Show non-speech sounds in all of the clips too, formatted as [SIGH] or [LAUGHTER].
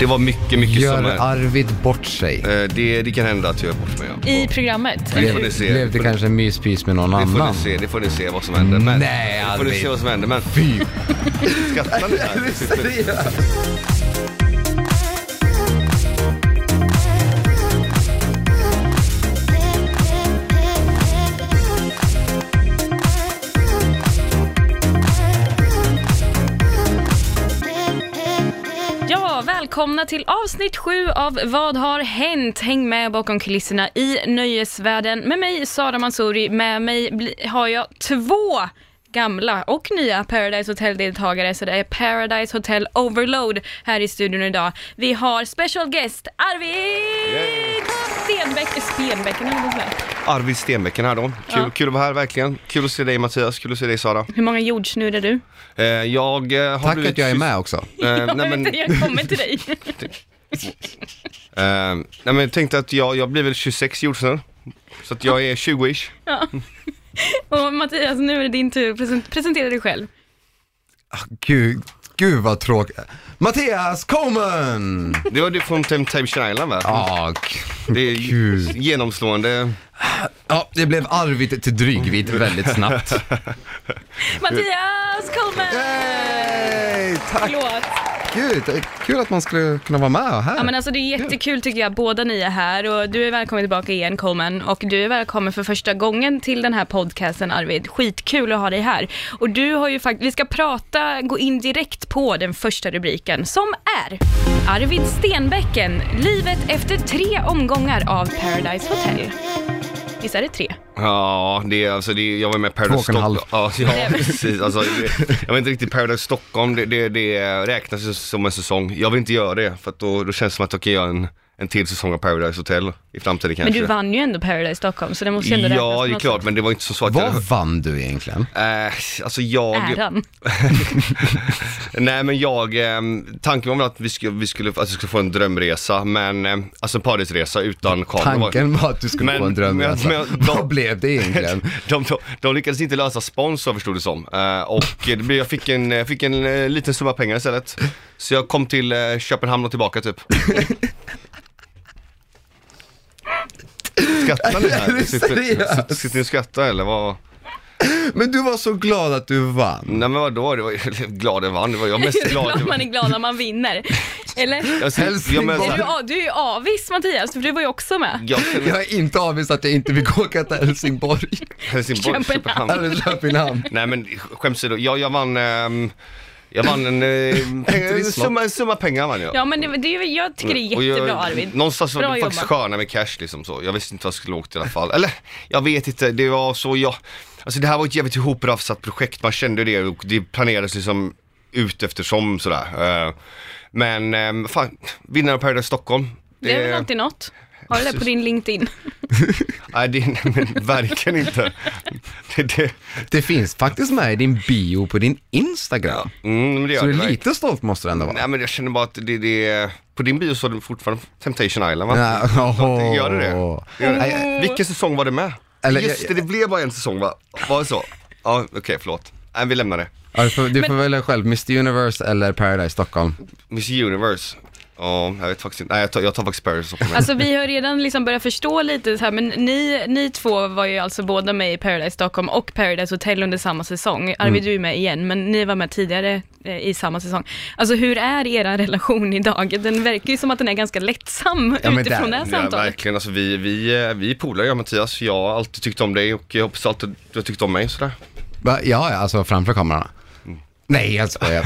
Det var mycket, mycket Gör sommar. Arvid bort sig? Eh, det, det kan hända att jag gör bort mig, ja. I programmet. Det får ni se. Blev det kanske en myspys med någon Det får annan? ni se, det får ni se vad som händer. Men, Nej, det får ni Arvid. se vad som händer, men Fy! [LAUGHS] skrattar ni här? Ja, välkomna till avsnitt sju av Vad har hänt? Häng med bakom kulisserna i nöjesvärlden med mig Sara Mansouri. Med mig har jag två gamla och nya Paradise Hotel-deltagare, så det är Paradise Hotel Overload här i studion idag. Vi har special guest Arvid Stenbeck, Stenbecken eller vad det är. Arvid Stenbecken här då. Kul, Ja. kul att vara här verkligen. Kul att se dig Mattias, kul att se dig Sara. Hur många jordsnurr är du? Eh, jag eh, har Tack blivit att jag är med också. Eh, jag nej, men, jag kommer till dig. [LAUGHS] eh, nej men jag tänkte att jag, jag blir väl 26 jordsnurr. Så att jag är 20-ish. [LAUGHS] Och Mattias, nu är det din tur. Present- Presentera dig själv. Gud, gud vad tråkigt. Mattias Coman! Det var du från Temptation Island va? Ja, k- Det är Gud. genomslående. ja, det blev Arvid till Drygvid väldigt snabbt. [LAUGHS] Mattias Coleman! Hej! Tack! Förlåt. Gud, det är kul att man skulle kunna vara med här. Ja, men alltså, det är jättekul tycker jag, båda ni är här och du är välkommen tillbaka igen Coleman och du är välkommen för första gången till den här podcasten Arvid. Skitkul att ha dig här. Och du har ju faktiskt, vi ska prata, gå in direkt på den första rubriken som är Arvid Stenbecken, livet efter tre omgångar av Paradise Hotel. Visst är det tre? Ja, det är alltså, det är, jag var med i Två Paradise och en halv. Stockholm. Ja, ja [LAUGHS] precis. Alltså, det, jag vet inte riktigt, Paradise Stockholm, det, det, det räknas ju som en säsong. Jag vill inte göra det, för att då, då känns det som att jag kan göra en, en till säsong av Paradise Hotel i framtiden kanske. Men du vann ju ändå Paradise Stockholm så det måste ju ändå Ja, det är klart, men det var inte så, så att Vad jag... vann du egentligen? Eh, alltså jag... Äran. [LAUGHS] Nej men jag, eh, tanken var väl att vi skulle, vi skulle, att jag skulle få en drömresa, men eh, alltså en paradisresa utan kamera. Tanken var att du skulle Men- få en drömresa. men- men- Vad blev det egentligen? [LAUGHS] De, de, de lyckades inte lösa sponsor förstod det som. Eh, och det blev, jag fick en, jag fick en eh, liten summa pengar istället. Så jag kom till eh, Köpenhamn och tillbaka typ. [LAUGHS] Skrattar ni här? Sitter, sitter ni och skrattar eller vad? Men du var så glad att du vann. Nej men vadå, det var glad jag vann. Det var jag mest [LAUGHS] glad. klart man är glad när man vinner. Eller? Jag, ser- jag, men, Är du, du är ju avis Mattias, för du var ju också med. jag Jag är inte avvis att jag inte vill åka till Helsingborg Helsingborg, Köpenhamn. Köpenhamn. Nej men skämt åsido, jag, jag vann, ehm, jag vann en, eh, pengar, en, summa, en summa pengar vann jag. Ja men det, det, jag tycker det är Och jag- jättebra Arvid. Någonstans var Bra det faktiskt sköna med cash liksom så. Jag visste inte vad jag skulle åka till i alla fall. Eller, jag vet inte, det var så jag, alltså det här var ett jävligt ihoprafsat projekt, man kände det och det planerades liksom ut eftersom sådär. Eh, Men, eh, fan, vinnare av Paradise Stockholm. Det är väl alltid något. Har du det på din LinkedIn? [LAUGHS] Nej, det, nej, men verkligen inte. Det, det, Det finns faktiskt med i din bio på din Instagram. mm, men det gör Så du är verkligen. lite stolt måste du ändå vara. Nej men jag känner bara att det, det på din bio står det fortfarande Temptation Island va? Ja, åh. Gör det det? Gör det? Vilken säsong var det med? Eller- Just det, det blev bara en säsong va? Var det så? Ja, okej förlåt. Nej, vi lämnar det. Ja, du får, du får välja själv, Mr Universe eller Paradise Stockholm. Miss Universe. Ja, jag vet faktiskt inte. Nej, jag tar, jag tar faktiskt Paris Stockholm. Alltså vi har redan liksom börjat förstå lite så här, men ni, ni två var ju alltså båda med i Paradise Stockholm och Paradise Hotel under samma säsong. Arvid, du är med igen, men ni var med tidigare eh, i samma säsong. Alltså hur är er relation idag? Den verkar ju som att den är ganska lättsam Ja, men utifrån där- det här Ja, samtalet. verkligen. Alltså, vi, vi, eh, vi är polare jag och Mattias. Jag har alltid tyckt om dig och jag hoppas alltid du har tyckt om mig sådär. Va? Ja, ja, alltså framför kamerorna. Nej, jag skojar.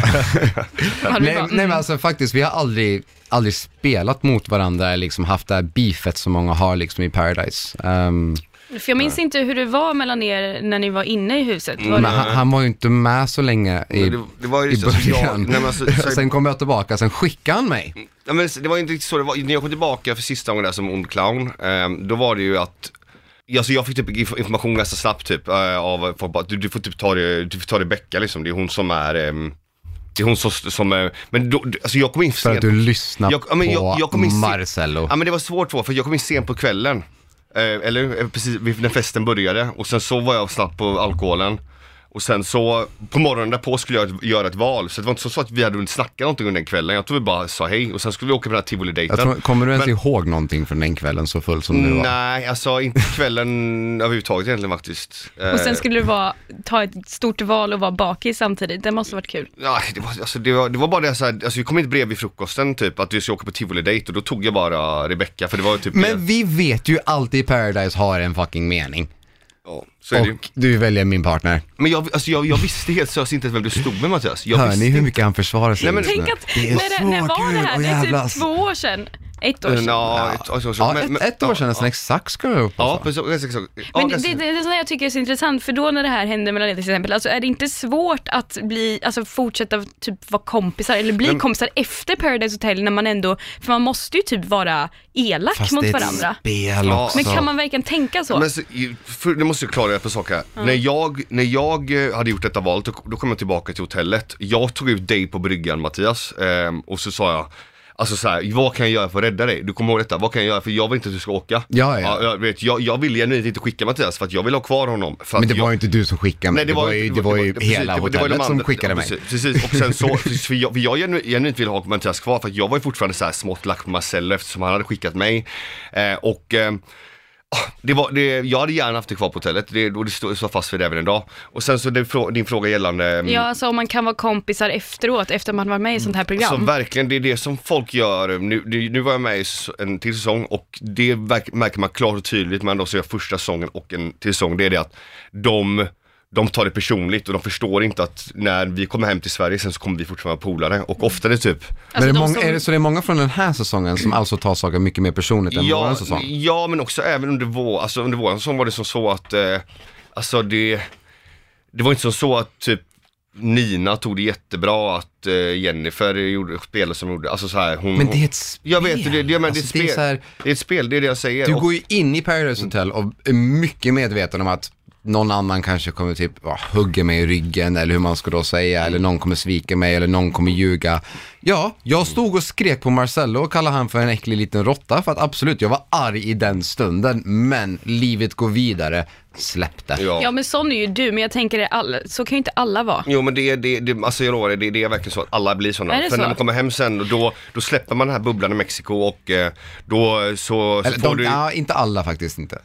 [LAUGHS] Nej, nej, men alltså faktiskt, vi har aldrig, aldrig spelat mot varandra, eller liksom haft det här beefet som många har liksom i Paradise. Ehm, För jag minns inte hur det var mellan er när ni var inne i huset. Var men han, han var ju inte med så länge i, det, det var ju i så, alltså, jag, början. nej, men alltså, så, [LAUGHS] sen kom jag tillbaka, sen skickade han mig. Ja, men det var ju inte riktigt så, det var, när jag kom tillbaka för sista gången där som ond clown, ehm, då var det ju att Alltså jag fick typ inf- information ganska snabbt typ eh, av folk bara, du, du får typ ta det, du får ta det Becka liksom, det är hon som är, ehm, det är hon som, som men då, alltså jag kom in för För att sent. du lyssnar Jag- ja, men på jag- jag kom in se- Marcello. Ja men det var svårt då, för jag kom in sent på kvällen. Eh, eller eh, precis när festen började och sen så var jag snabbt på alkoholen. Och sen så, på morgonen därpå skulle jag göra ett val, så det var inte så att vi hade hunnit snacka någonting under den kvällen. Jag tror vi bara sa hej och sen skulle vi åka på den här tivoli-dejten. kommer du ens Men- ihåg någonting från den kvällen så full som du var? Nej, alltså inte kvällen [LAUGHS] överhuvudtaget egentligen faktiskt. Och Eh, sen skulle du vara, ta ett stort val och vara bakis samtidigt. Det måste varit kul. Ja, det var, alltså, det, var, det var bara det så här, alltså vi kom inte brev vid frukosten typ att vi ska åka på tivoli-dejt och då tog jag bara Rebecca för det var typ Men vi vet ju alltid Paradise har en fucking mening. Ja, så är det ju. Och du väljer min partner. Men jag, alltså, jag, jag visste helt seriöst inte vem du stod med Mattias. Jag Hör visste ni hur inte- mycket han försvarar sig? Nej, men- just nu? Tänk att, det är när, så när var det här? Det är typ två år sedan. Ett år sedan. Ja, ett, alltså, Ja, men- ett, men- ett år ja, sedan nästan exakt ska jag upp Ja, precis. exakt. Ja, Men det, det, det är sånt jag tycker är så intressant, för då när det här händer mellan er till exempel, alltså är det inte svårt att bli, alltså fortsätta typ vara kompisar, eller bli Men- kompisar efter Paradise Hotel när man ändå, för man måste ju typ vara elak Fast mot det är ett varandra. spel Ja. också. Men kan man verkligen tänka så? Men så, för, det måste jag klargöra på sak här. När, jag, när jag eh, hade gjort detta valet, då, då kom jag tillbaka till hotellet. Jag tog ut dig på bryggan Mattias ehm, och så sa jag Alltså så här, vad kan jag göra för att rädda dig? Du kommer ihåg detta, vad kan jag göra? För jag vill inte att du ska åka. Ja, ja. jag, vet, jag, jag vill genuint inte skicka Mattias för att jag vill ha kvar honom. Men det var ju inte du som skickade mig, Nej, det, var ju, det var ju hela hotellet som skickade ja, mig. Precis, och sen så, [LAUGHS] för jag, för jag genu- genuint ville ha Mattias kvar för att jag var ju fortfarande så här smått lack på Marcello eftersom han hade skickat mig. Eh, och eh, det var, det, jag hade gärna haft det kvar på hotellet det, och det står fast vid det även idag. Och sen så din, frå, din fråga gällande mm, Ja, alltså om man kan vara kompisar efteråt, efter man varit med i sånt här program. Så verkligen, det är det som folk gör. Nu, det, nu var jag med i en till säsong och det märker man klart och tydligt med de som gör första säsongen och en till säsong. Det är det att de, de tar det personligt och de förstår inte att när vi kommer hem till Sverige sen så kommer vi fortfarande vara polare. Och ofta är det typ, Men Alltså, är det de många, som- är det, så det är många från den här säsongen som alltså tar saker mycket mer personligt än ja, våran säsong? ja men också även under vår, alltså under våran säsong var det som så att, eh, alltså det, det var inte som så att typ Nina tog det jättebra att eh, Jennifer gjorde, spelade som gjorde, alltså så här, hon Men det är ett spel. Jag vet, det, det, men Alltså, det, är ett det är spel. här- det är ett spel, det är det jag säger. Du Och- går ju in i Paradise Hotel och är mycket medveten om att någon annan kanske kommer typ ja, hugga mig i ryggen eller hur man ska då säga eller någon kommer svika mig eller någon kommer ljuga. Ja, jag stod och skrek på Marcello och kallade han för en äcklig liten råtta för att absolut, jag var arg i den stunden men livet går vidare, släpp det. Ja. Ja men sån är ju du, men jag tänker det alla, så kan ju inte alla vara. Jo men det är, det, det, alltså jag lovar det, det är verkligen så att alla blir sådana. Är det För så? när man kommer hem sen, och då, då släpper man den här bubblan i Mexiko och eh, då så, så Eller, får de, du... ja, inte alla faktiskt inte.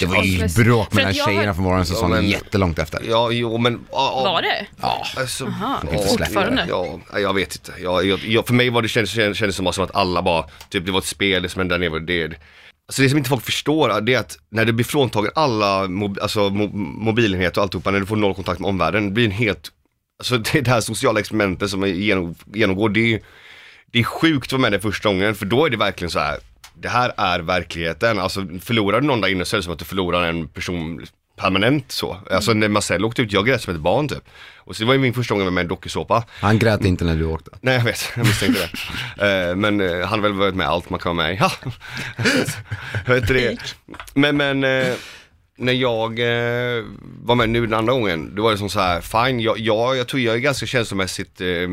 Det var ju För- bråk för mellan att jag tjejerna från våran säsong men- jättelångt efter. Ja, jo men... Ja, ja, Var det? Ja. Alltså, Aha, ja, fortfarande? Ja, jag vet inte. Jag, jag, jag, för mig var det kändes, kändes, kändes som att alla bara, typ det var ett spel, det som hände där nere, det, Alltså det som inte folk förstår det är att när du blir fråntagen alla mob, alltså, mo, mobilenheter och alltihopa, när du får noll kontakt med omvärlden, det blir en helt, alltså [LAUGHS] det, det här sociala experimentet som man genom, genomgår, det är, det är sjukt att vara med det första gången, för då är det verkligen så här. det här är verkligheten. Alltså förlorar du någon där inne så är det som att du förlorar en person permanent så. Alltså när Marcel åkte ut, jag grät som ett barn typ. Och så det var ju min första gång med en dokusåpa. Han grät inte när du åkte. Nej jag vet, jag misstänkte det. [LAUGHS] Eh, men eh, han har väl varit med allt man kan vara med i. [LAUGHS] Vet det. Men, men eh, när jag var med nu den andra gången, då var det som så här, fine, jag, jag, jag tror jag är ganska känslomässigt, eh,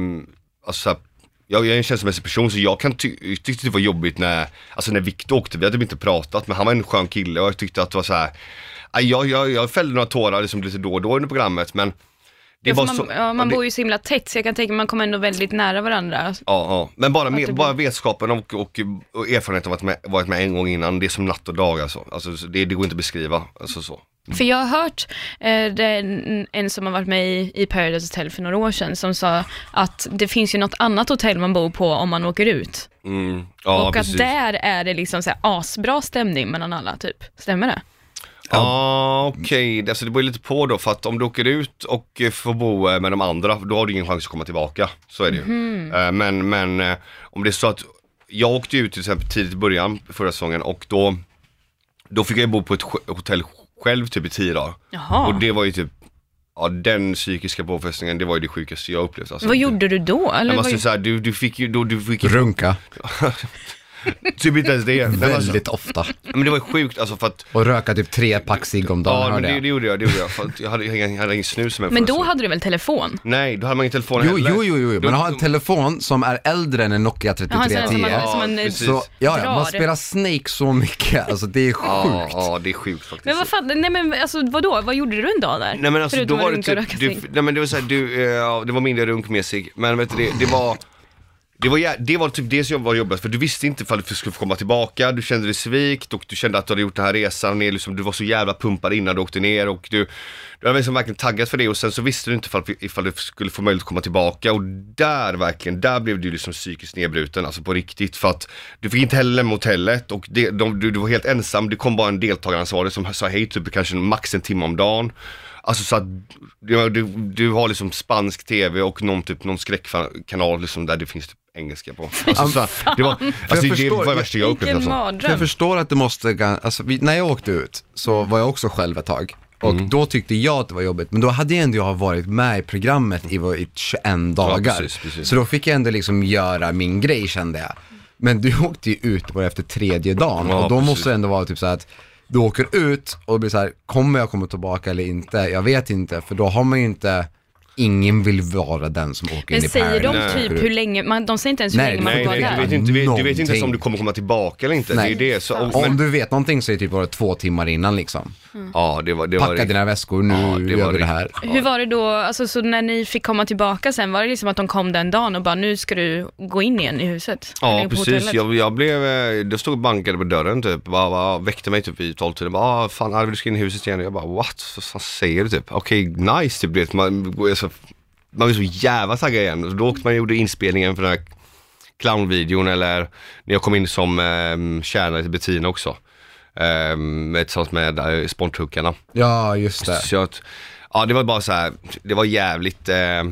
alltså så här, jag, jag är en känslomässig person så jag kan ty- tyckte det var jobbigt när, alltså när Victor åkte, vi hade typ inte pratat men han var en skön kille och jag tyckte att det var så här, jag, jag, jag fällde några tårar liksom lite då och då under programmet men det Ja, var man, så, ja, man det- bor ju så himla tätt så jag kan tänka mig man kommer ändå väldigt nära varandra. Ja, ja. men bara, med, bara vetskapen och, och, och erfarenheten av att varit med, varit med en gång innan, det är som natt och dag alltså. alltså så det, det går inte att beskriva. Alltså så. För jag har hört eh, är en, som har varit med i, i Paradise Hotel för några år sedan som sa att det finns ju något annat hotell man bor på om man åker ut. Mm, ja, och precis. att där är det liksom så här asbra stämning mellan alla typ. Stämmer det? Ja, okej. Det- Alltså, det beror ju lite på då, för att om du åker ut och eh, får bo eh, med de andra, då har du ingen chans att komma tillbaka. Så är det ju. Eh, Men, men om det är så att, jag åkte ut till exempel tidigt i början förra säsongen och då, då fick jag bo på ett hotell själv typ i tio dagar. Jaha. Och det var ju typ, ja den psykiska påfrestningen, det var ju det sjukaste jag upplevt. Alltså. Vad gjorde du då? Eller Jag vad, måste säga, du, du fick ju, då, du fick ju Runka. [LAUGHS] [LAUGHS] typ inte ens det. Men, alltså, Väldigt ofta. men det var ju sjukt alltså för att, Och röka typ tre pack cigg om dagen, ja men hörde det, jag. det gjorde jag, det gjorde jag. För att jag hade, jag hade ingen snus med Men då hade du väl telefon? Nej, då hade man ingen telefon Jo, heller. jo, jo, jo. Då- man har en telefon som är äldre än en Nokia Jaha, en sån här som 3310. man, som man eh, precis. Så, ja, ja, drar. man spelar Snake så mycket, alltså det är sjukt. Ja, ja, det är sjukt faktiskt. Men vad fan, nej men alltså vadå, vad gjorde du en dag där? Nej men alltså Förutom då var att det runka och typ, röka du, cigg. nej men det var såhär, du, eh, ja, det var mindre runkmässig, men vet du det, det var det var, det var typ det som var jobbigast för du visste inte ifall du skulle få komma tillbaka, du kände dig svikt och du kände att du hade gjort den här resan ner, liksom, du var så jävla pumpad innan du åkte ner och du, du var liksom verkligen taggad för det och sen så visste du inte ifall, ifall du skulle få möjlighet att komma tillbaka och där verkligen, där blev du liksom psykiskt nedbruten, alltså på riktigt för att du fick inte heller lämna hotellet och det, de, du, du var helt ensam, det kom bara en deltagaransvarig som sa hej typ kanske max en timme om dagen. Alltså så att du, du, du har liksom spansk tv och någon typ, någon skräckkanal liksom där det finns typ engelska på. Alltså, så, här, det var, alltså det förstår- var det värsta jag upplevt alltså. För jag förstår att det måste, alltså, vi, när jag åkte ut så var jag också själv ett tag. Och då tyckte jag att det var jobbigt, men då hade jag ändå varit med i programmet i, i 21 dagar. precis, precis. Så då fick jag ändå liksom göra min grej kände jag. Men du åkte ju ut bara efter tredje dagen Ja, och då precis. måste det ändå vara typ så att du åker ut och det blir så här, kommer jag komma tillbaka eller inte? Jag vet inte, för då har man ju inte, ingen vill vara den som åker in Men i säger de Paradise. typ hur länge, man, de säger inte ens hur Nej, länge man Nej, får nej, vara du där. vet, inte, du, vet, du vet inte ens om du kommer komma tillbaka eller inte. Nej. Det är det. Så, Om men, du vet någonting så är det typ bara två timmar innan liksom. ja, det var det. Var Packa det. dina väskor, nu Ja, det var gör vi det här. Hur var det då, alltså så när ni fick komma tillbaka sen, var det liksom att de kom den dagen och bara nu ska du gå in igen i huset? Eller Ja på precis, hotellet? jag, jag blev, eh, det stod och bankade på dörren typ, bara, bara väckte mig typ vid tolvtiden, bara ah, fan Arvid du ska in i huset igen och jag bara what, vad fan säger du typ? Okej nice typ, det, man, alltså, man var så jävla taggad igen, och då åkte man och gjorde inspelningen för den här clownvideon eller när jag kom in som eh, tjänare till Bettina också. Eh, tillsammans med eh, Sponthookarna. Ja, just det. Så att, ja det var bara så här, det var jävligt, eh,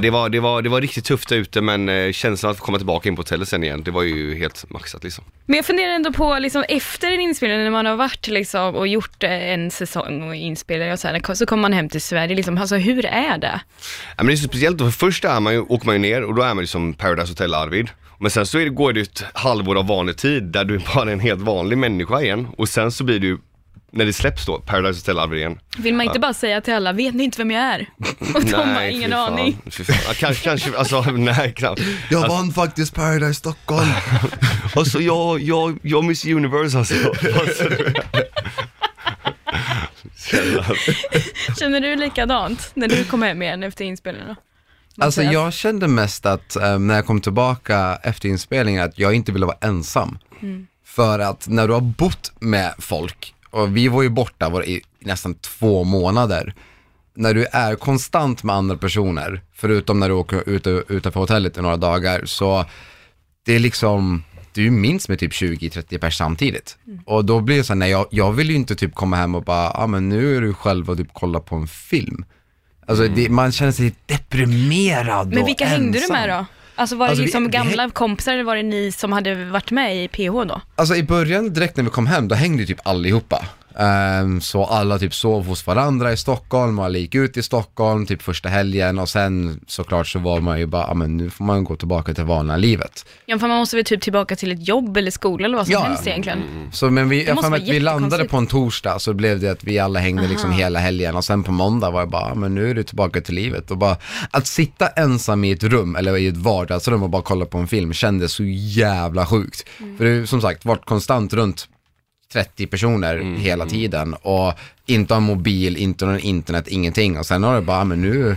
det, var, det, var, det var riktigt tufft där ute men eh, känslan att få komma tillbaka in på hotellet sen igen, det var ju helt maxat liksom. Men jag funderar ändå på, liksom, efter en inspelning, när man har varit liksom, och gjort eh, en säsong och inspelat och så, här, så kommer man hem till Sverige, liksom, alltså hur är det? Ja, men det är så speciellt för först är man ju, åker man ju ner och då är man liksom Paradise Hotel Arvid. Men sen så är det, går det ett halvår av vanlig tid där du bara är en helt vanlig människa igen och sen så blir du, när det släpps då, Paradise Hotel igen. Vill man inte bara säga till alla, vet ni inte vem jag är? [LAUGHS] Och de har ingen fy fan, aning. fy fan. Ja, kanske, kanske, [LAUGHS] alltså nej knappt. Jag Alltså, vann faktiskt Paradise Stockholm. [LAUGHS] alltså jag, jag, jag Miss Universe alltså. alltså du- Känner du likadant när du kom hem igen efter inspelningen? då? Alltså Mattias? jag kände mest att eh, när jag kom tillbaka efter inspelningen att jag inte ville vara ensam. För att när du har bott med folk, och vi var ju borta var i nästan två månader, när du är konstant med andra personer, förutom när du åker ut, utanför hotellet i några dagar, så det är liksom, du minns med typ 20-30 pers samtidigt. Och då blir det så här, nej jag, jag vill ju inte typ komma hem och bara, ja ah, men nu är du själv och typ kolla på en film. Alltså det, man känner sig deprimerad Men och vilka hängde du ensam. med då? Alltså var det Alltså, liksom vi gamla kompisar eller var det ni som hade varit med i PH då? Alltså i början direkt när vi kom hem, då hängde ju typ allihopa. Ehm, så alla typ sov hos varandra i Stockholm alla gick ut i Stockholm typ första helgen och sen såklart så var man ju bara, ja men nu får man gå tillbaka till vanliga livet. Ja, för man måste väl typ tillbaka till ett jobb eller skola eller vad som Ja. helst egentligen. Så men vi, jag att vi landade på en torsdag så blev det att vi alla hängde liksom Aha. hela helgen och sen på måndag var jag bara, men nu är du tillbaka till livet och bara att sitta ensam i ett rum eller i ett vardagsrum och bara kolla på en film kändes så jävla sjukt. Mm. För det är som sagt varit konstant runt 30 personer hela tiden och inte ha mobil, inte någon internet, ingenting. Och sen har det bara, ja, men nu,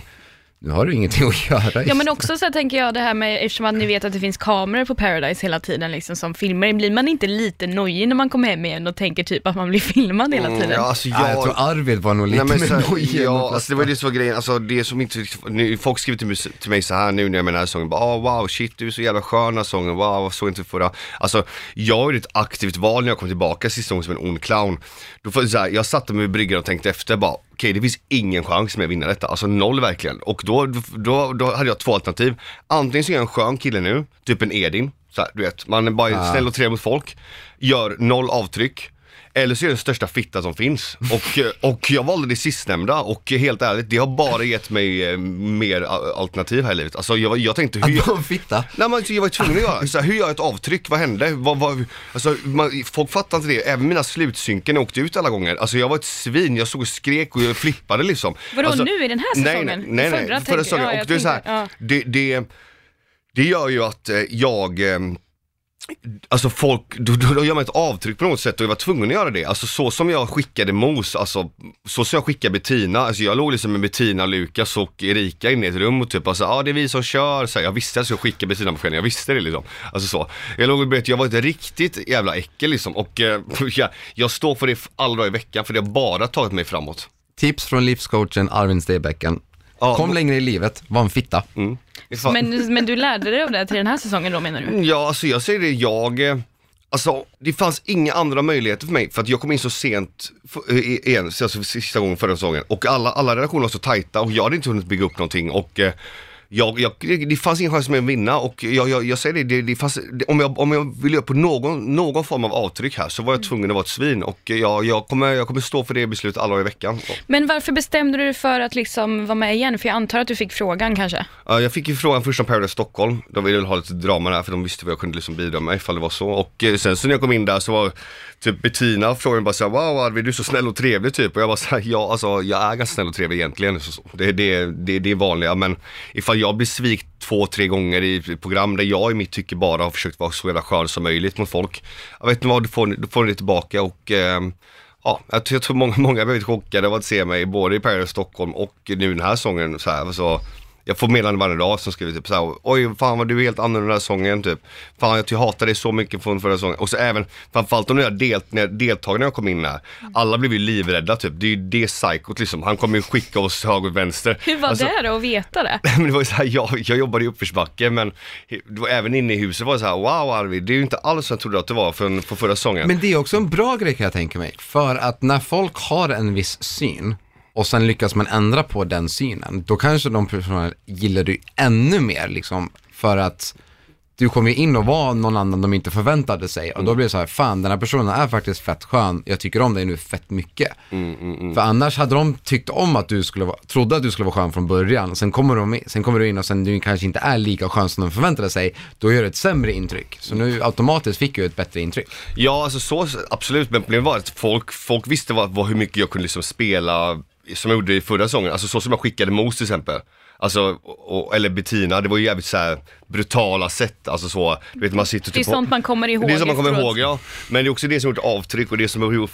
nu har du ingenting att göra. Ja men också så här tänker jag det här med, eftersom att ni vet att det finns kameror på Paradise hela tiden liksom som filmer, blir man inte lite nojig när man kommer hem igen och tänker typ att man blir [LAUGHS] filmad hela tiden? Ja, alltså Ja, jag tror Arvid var nog lite Nej, men här, nojig Ja, alltså det var det som var grejen, alltså det som inte nu, folk skriver till, till mig så här nu när jag med den här sången, bara oh, wow shit du är så jävla skön den här sången, wow såg inte förra. Alltså jag gjorde ett aktivt val när jag kom tillbaka sista gången som en ond clown. Då jag så här, jag satte mig vid bryggan och tänkte efter bara, okej det finns ingen chans med att vinna detta, alltså noll verkligen. Och då, då, då hade jag två alternativ, antingen så är jag en skön kille nu, typ en Edin, så här, du vet, man är bara Ah. snäll och trevlig mot folk, gör noll avtryck. Eller så är det den största fitta som finns. Och, eh, och jag valde det sistnämnda och helt ärligt, det har bara gett mig eh, mer a- alternativ här i livet. Alltså jag, jag tänkte hur Att jag... vara en fitta. Nej men jag var tvungen att göra, så här, hur gör jag ett avtryck? Vad hände? Vad, vad, alltså, man, folk fattar inte det, även mina slutsynken åkte ut alla gånger. Alltså jag var ett svin, jag stod och skrek och jag flippade liksom. Vadå, alltså, nu i den här Nej, säsongen? nej, nej, nej Förra förra, säsongen. ja, jag och det är så här, ja. det, det, det gör ju att eh, jag eh, Alltså folk, då, då, då gör man ett avtryck på något sätt och jag var tvungen att göra det. Alltså så som jag skickade Mos, alltså så som jag skickade Bettina, alltså jag låg liksom med Bettina, Lukas och Erika inne i ett rum och typ alltså, ja ah, det är vi som kör, så här, jag visste att jag skulle skicka Bettina på kvällen, jag visste det liksom. Alltså så. Jag låg och berättade, jag var ett riktigt jävla äckel liksom och eh, [LAUGHS] jag, jag står för det alla dagar i veckan för det har bara tagit mig framåt. Tips från livscoachen Arvin Stebecken. Ja, Kom längre i livet, var en fitta. Mm. Ifall- Men, men du lärde dig av det till den här säsongen då menar du? Ja, alltså jag säger det, jag, eh, alltså det fanns inga andra möjligheter för mig för att jag kom in så sent f- eh, igen, alltså sista gången förra säsongen och alla, alla relationer var så tajta och jag hade inte hunnit bygga upp någonting och eh, jag, jag, det fanns ingen chans med att vinna och jag, jag, jag säger det, det, det fanns, det, om, jag, om jag ville göra på någon, någon form av avtryck här så var jag tvungen att vara ett svin och jag, jag, kommer, jag kommer stå för det beslutet alla dagar i veckan. Men varför bestämde du dig för att liksom vara med igen? För jag antar att du fick frågan kanske? Ja, jag fick ju frågan först om Paradise Stockholm, de ville väl ha lite drama där för de visste vad jag kunde liksom bidra med ifall det var så. Och eh, sen så när jag kom in där så var typ Bettina frågade bara såhär, wow Arvid du är så snäll och trevlig typ. Och jag var såhär, ja alltså jag är ganska snäll och trevlig egentligen. Så, så. Det, det, det, det är vanliga, men ifall jag jag blir svikt två, tre gånger i program där jag i mitt tycke bara har försökt vara så jävla skön som möjligt mot folk. Jag vet inte vad, du får, du får det tillbaka och eh, Ja, jag tror, jag tror många, många har blivit chockade av att se mig både i Paris, Stockholm och nu den här sången så här, så jag får meddelanden varje dag som skriver typ såhär, oj fan vad du är helt annorlunda den här sången typ. Fan jag hatar dig så mycket från förra sången. Och så även, framförallt de nya del, när deltagarna kom in här, alla blev ju livrädda typ. Det är ju det psykot liksom, han kommer ju skicka oss höger och vänster. Hur var Alltså, det då att veta det? [LAUGHS] men det var ju så här, jag, jag jobbade i uppförsbacke men det var även inne i huset var det så här, wow Arvid, det är ju inte alls som jag trodde att det var för, för förra säsongen. Men det är också en bra grej kan jag tänka mig. För att när folk har en viss syn och sen lyckas man ändra på den synen, då kanske de personerna gillar du ännu mer liksom. För att du kommer ju in och vara någon annan de inte förväntade sig och då blir det så här, fan den här personen är faktiskt fett skön, jag tycker om dig nu fett mycket. För annars hade de tyckt om att du skulle vara, trodde att du skulle vara skön från början, sen kommer, de, sen kommer du in och sen du kanske inte är lika skön som de förväntade sig, då gör det ett sämre intryck. Så nu automatiskt fick jag ett bättre intryck. Ja, alltså så absolut, men problemet var att folk, folk visste vad, vad, hur mycket jag kunde liksom spela som jag gjorde i förra säsongen, alltså så som jag skickade Mos till exempel. Alltså, och, eller Bettina, det var ju jävligt så här brutala sätt, alltså så, du vet man sitter Det är typ sånt man kommer ihåg Det är som man kommer efteråt. ihåg ja, men det är också det som har gjort avtryck och det som har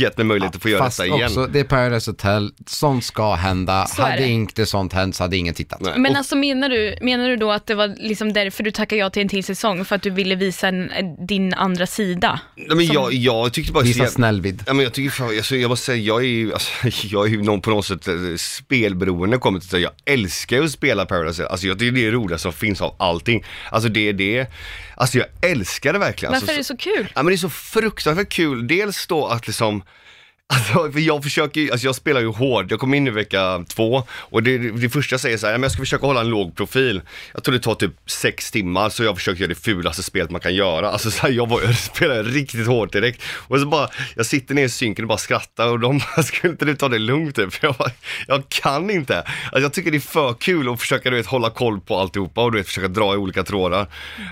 gett mig möjlighet att få göra Fast detta igen. också, det är Paradise Hotel, sånt ska hända. Så hade det. inte sånt hänt så hade ingen tittat. Nej. Men Och- alltså menar du, menar du då att det var liksom därför du tackade ja till en till säsong? För att du ville visa en, din andra sida? Nej, men jag, jag tyckte bara Visa så jävla- snällvid. Ja, men jag tycker fan, alltså, jag måste säga, jag är ju, alltså, [LAUGHS] jag är ju någon, på något sätt eh, spelberoende kommer till att säga. Jag älskar ju att spela Paradise. Alltså jag tycker det är det roligaste som finns av allting. Alltså det är det, alltså jag älskar det verkligen. Varför är alltså, det så kul? Ja men det är så fruktansvärt kul. Dels då att liksom Alltså, för jag försöker ju, alltså jag spelar ju hård, jag kom in i vecka två och det, det första jag säger så här, men jag ska försöka hålla en låg profil. Jag tror det tar typ sex timmar så jag försöker göra det fulaste spelet man kan göra. Alltså så här, jag, var, [LAUGHS] jag spelade riktigt hårt direkt. Och så bara, jag sitter ner i synken och bara skrattar och de bara, [LAUGHS] skulle inte du ta det lugnt typ? För Jag, bara, jag kan inte. Alltså jag tycker det är för kul att försöka du vet, hålla koll på alltihopa och du vet, försöka dra i olika trådar.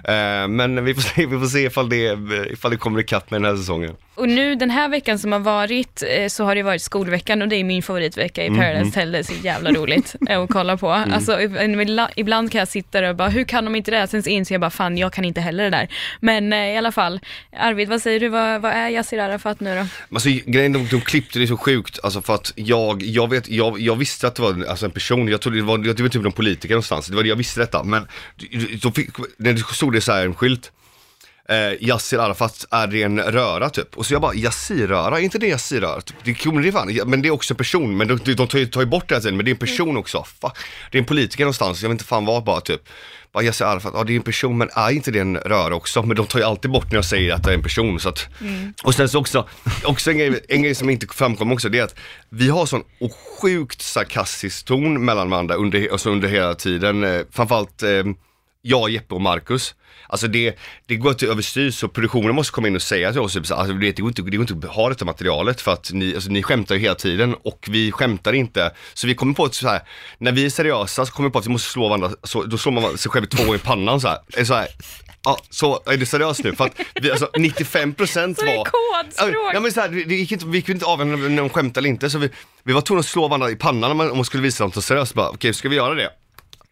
Eh, men vi får se, vi får se ifall det, ifall det kommer ikapp med den här säsongen. Och nu den här veckan som har varit eh, så har det varit skolveckan och det är min favoritvecka i Paradise Hotel. Det är så jävla roligt [LAUGHS] att kolla på. Alltså ibland- kan jag sitta där och bara, hur kan de inte det? Sen så inser jag bara, fan jag kan inte heller det där. Men eh, i alla fall, Arvid vad säger du, vad, vad är Yassir Arafat nu då? Alltså grejen, de, de klippte det så sjukt, alltså för att jag, jag vet, jag, jag visste att det var alltså en person, jag trodde det var, det var typ någon politiker någonstans, det var det jag visste detta, men då fick, när det stod det så här en skylt, eh, Yassir Arafat, är en röra typ? Och så jag bara, Yassir-röra, är inte det Yassir-röra? Typ, det, det fan, men det är också en person, men de, de, tar, ju, tar ju bort det här sen, men det är en person också, Fuck. det är en politiker någonstans, jag vet inte fan vad bara typ. Bara Yassir Arafat, ja det är en person men är inte det en röra också? Men de tar ju alltid bort när jag säger att det är en person så att Och sen så också, också en grej, en grej som inte framkom också det är att vi har sån sjukt sarkastisk ton mellan varandra under, alltså under hela tiden, eh, framförallt eh, jag, Jeppe och Marcus. Alltså det, det går inte överstyr så produktionen måste komma in och säga till oss, typ, så, alltså, det, går inte, det går inte att ha detta materialet för att ni, alltså, ni skämtar ju hela tiden och vi skämtar inte. Så vi kommer på att så här, när vi är seriösa så kommer vi på att vi måste slå varandra, så, då slår man sig själv två gånger i pannan så här. Så här Ja, så är det seriöst nu? För att vi, alltså 95% Så det är var... kodspråk. Ja, men så här, det, gick inte, vi kunde inte avgöra när de skämtade eller inte, så vi, vi var tvungna att slå varandra i pannan om man, om man skulle visa något seriöst. Bara, Okej, ska vi göra det?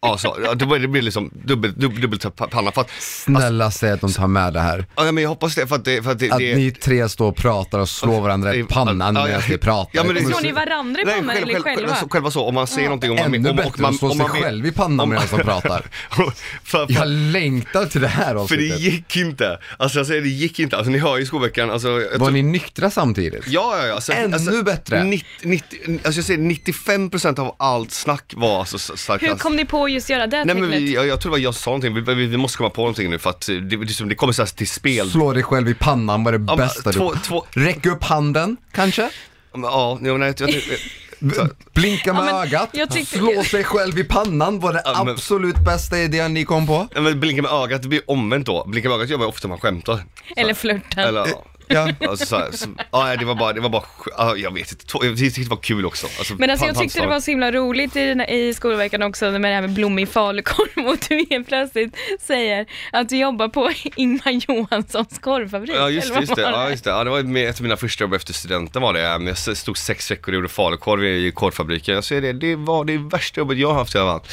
Ja, så, ja, det, blir liksom dubbel, dubbel, dubbel panna för att, Snälla säg att de tar med det här. ja men jag hoppas det för att det, för att det, Att det ni tre står och pratar och slår varandra i pannan Ja, ja. medan ni pratar. Ja, men det- Slår ni varandra i Nej, pannan själv, eller själv, själva? själva, så, själva så, om man säger någonting om man, Ännu om, bättre att slå sig själv i pannan medan de pratar. för, [LAUGHS] för, Jag längtar till det här för det avsnittet. gick inte, alltså jag säger det gick inte, alltså ni hör ju i skolveckan, alltså Var tror- ni nyktra samtidigt? Ja, ja, ja. Alltså, Ännu alltså, bättre. 90, 90, alltså jag säger 95% av allt snack var alltså så- starkt. Hur kom ni på just göra det Nej men vi, jag, jag tror det var jag som sa någonting, vi, vi, vi måste komma på någonting nu för att det, det, det, det kommer så här till spel. Slå dig själv i pannan var det men bästa två- du... två- Räck upp handen, kanske? Ja, ja, nej, jag, jag, så, Blinka med Ja, ögat, jag tyckte- slå sig själv i pannan var det Ja, men- absolut bästa idén ni kom på. nej, men blinka med ögat, det blir omvänt då. Blinka med ögat gör man ofta när man skämtar. Eller flörten. Eller, Ja. [LAUGHS] Alltså, så här, så, ja, det var bara, det var bara, ja, jag vet inte, jag tyckte det var kul också. Alltså, Men alltså jag tyckte det var så himla roligt i, den- i skolveckan också med det här med blommig falukorv och du helt plötsligt säger att du jobbar på [LAUGHS] Ingmar Johanssons korvfabrik. Ja just, just det, var ja just det. Ja, det var ett av mina första jobb efter studenten var det. Jag stod sex veckor och gjorde falukorv i korvfabriken. Jag säger det, det var det värsta jobbet jag har haft i alla fall.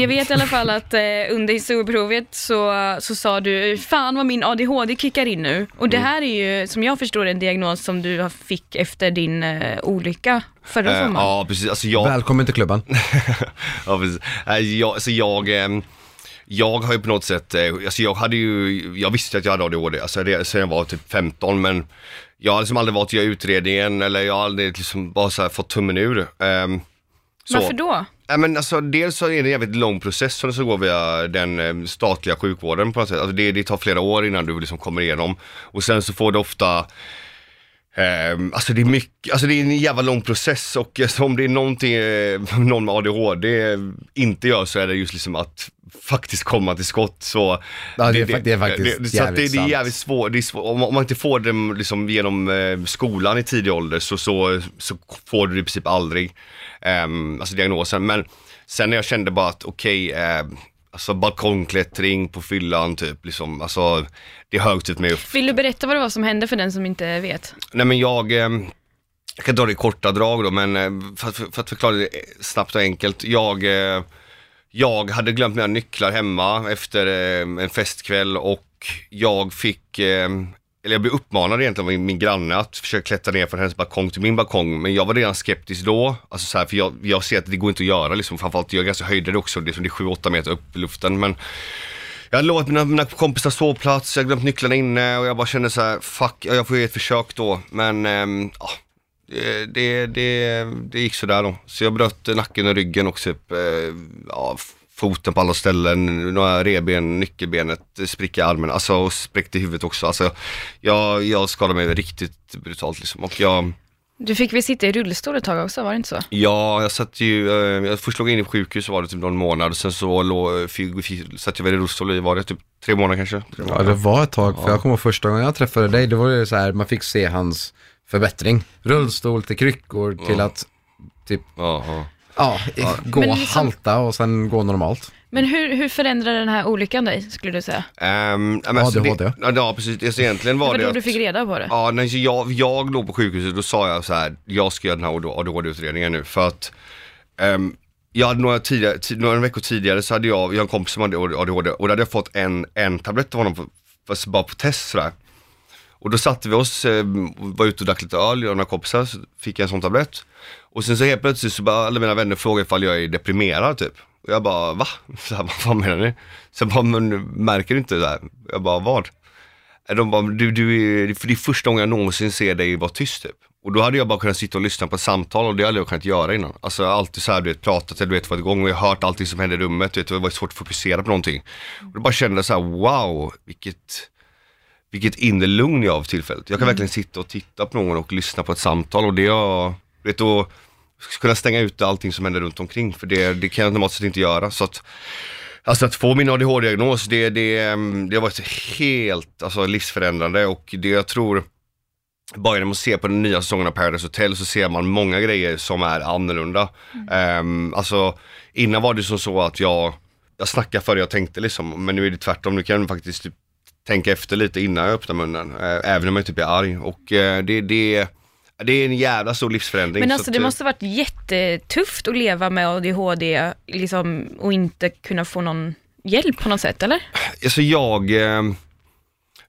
Jag vet i alla fall att eh, under historieprovet så, så sa du, fan vad min ADHD kickar in nu. Och det Mm. här är ju, som jag förstår en diagnos som du fick efter din eh, olycka förra Eh, sommaren. ja precis, alltså jag, Välkommen till klubben. [LAUGHS] ja, precis. Eh, jag, alltså jag, ehm, jag har ju på något sätt, eh, alltså jag hade ju, jag visste att jag hade ADHD, alltså det, sen jag var typ 15 men jag har liksom aldrig varit i utredningen eller jag har aldrig liksom bara så här fått tummen ur. Ehm, så. Varför då? Ja, men alltså, dels så är det en jävligt lång process som så går via den eh, statliga sjukvården på något sätt. Alltså, det, det tar flera år innan du liksom kommer igenom. Och sen så får du ofta ehm, alltså det är mycket, alltså det är en jävla lång process och om det är någonting eh, någon med ADHD inte gör så är det just liksom att faktiskt komma till skott. Så Ja, det är fak- det är faktiskt så att det, jävligt det är jävligt svårt, det svår, om, om man inte får dem liksom genom eh, skolan i tidig ålder så, så, så får du det i princip aldrig, ehm, alltså diagnosen. Men sen när jag kände bara att okej, eh, alltså balkongklättring på fyllan typ, liksom, alltså det hög typ mig upp. Vill du berätta vad det var som hände för den som inte vet? Nej men jag, ehm, jag kan dra det i korta drag då, men eh, för, att- för att förklara det snabbt och enkelt. Jag, eh, jag hade glömt mina nycklar hemma efter eh, en festkväll och jag fick, eh, eller jag blev uppmanad egentligen av min, min granne att försöka klättra ner från hennes balkong till min balkong. Men jag var redan skeptisk då, alltså så här, för jag, jag ser att det går inte att göra liksom, framförallt jag är ganska höjdrädd också, det är som det är 7-8 meter upp i luften. Men jag hade lovat mina, mina kompisar sovplats, jag hade glömt nycklarna inne och jag bara kände så här: fuck, jag får ge ett försök då. Men ehm, ja, det, det, det, det gick sådär då. Så jag bröt eh, nacken och ryggen och typ, eh, ja, foten på alla ställen, några reben, nyckelbenet, spricka i armen, alltså och spräckte huvudet också. Alltså jag, jag skadade mig riktigt brutalt liksom. Och jag, Du fick väl sitta i rullstol ett tag också, var det inte så? Ja, jag satt ju, eh, jag först låg jag in i sjukhus så var det typ någon månad, sen så låg, fick, fick, satt jag väl i rullstol i, var det typ tre månader kanske? Tre Ja, månader. det var ett tag, för jag kommer första gången jag träffade dig, det var ju så här, man fick se hans förbättring. Rullstol till kryckor till Ja. att typ, Ja, ja. ja, gå liksom- halta och sen gå normalt. Men hur, hur förändrade den här olyckan dig, skulle du säga? Um, ja, men alltså ADHD. det, ja, precis. Alltså, egentligen Det var var det då att, du fick reda på det? Ja, när jag, jag låg på sjukhuset då sa jag så här, jag ska göra den här ADHD-utredningen nu för att ehm, jag hade några, tidigare, ti- några veckor tidigare så hade jag, jag har en kompis som hade ADHD och då hade jag fått en, en tablett av honom, för, fast bara på test sådär. Och då satte vi oss, eh, var ute och drack lite öl, jag och några kompisar, så fick jag en sån tablett. Och sen så helt plötsligt så bara alla mina vänner frågade ifall jag är deprimerad typ. Och jag bara, va? [LAUGHS] Så här, vad fan menar ni? Sen bara, men märker du inte det här? Jag bara, vad? Eh, de bara, du, du är, för det är första gången jag någonsin ser dig vara tyst typ. Och då hade jag bara kunnat sitta och lyssna på ett samtal och det hade jag kunnat göra innan. Alltså jag har alltid så här, du vet, pratat, eller du vet, varit igång och jag har hört allting som hände i rummet, du vet, det var svårt att fokusera på någonting. Och då bara kände jag så här, wow, vilket, vilket inre lugn jag har för tillfället. Jag kan verkligen sitta och titta på någon och lyssna på ett samtal och det jag, vet, och kunna stänga ut allting som händer runt omkring. För det, det kan jag normalt sett inte göra. Så att, Alltså att få min ADHD-diagnos, det, det, ehm, det har varit helt alltså, livsförändrande och det jag tror, bara genom att se på den nya säsongen av Paradise Hotel så ser man många grejer som är annorlunda. Mm. alltså innan var det som så att jag, jag snackade före jag tänkte liksom, men nu är det tvärtom, nu kan jag faktiskt typ, tänka efter lite innan jag öppnar munnen, eh, även om jag typ är arg. Och eh, det, det det är en jävla stor livsförändring. Men alltså att, det eh, måste varit jättetufft att leva med ADHD liksom, och inte kunna få någon hjälp på något sätt, eller? Alltså jag,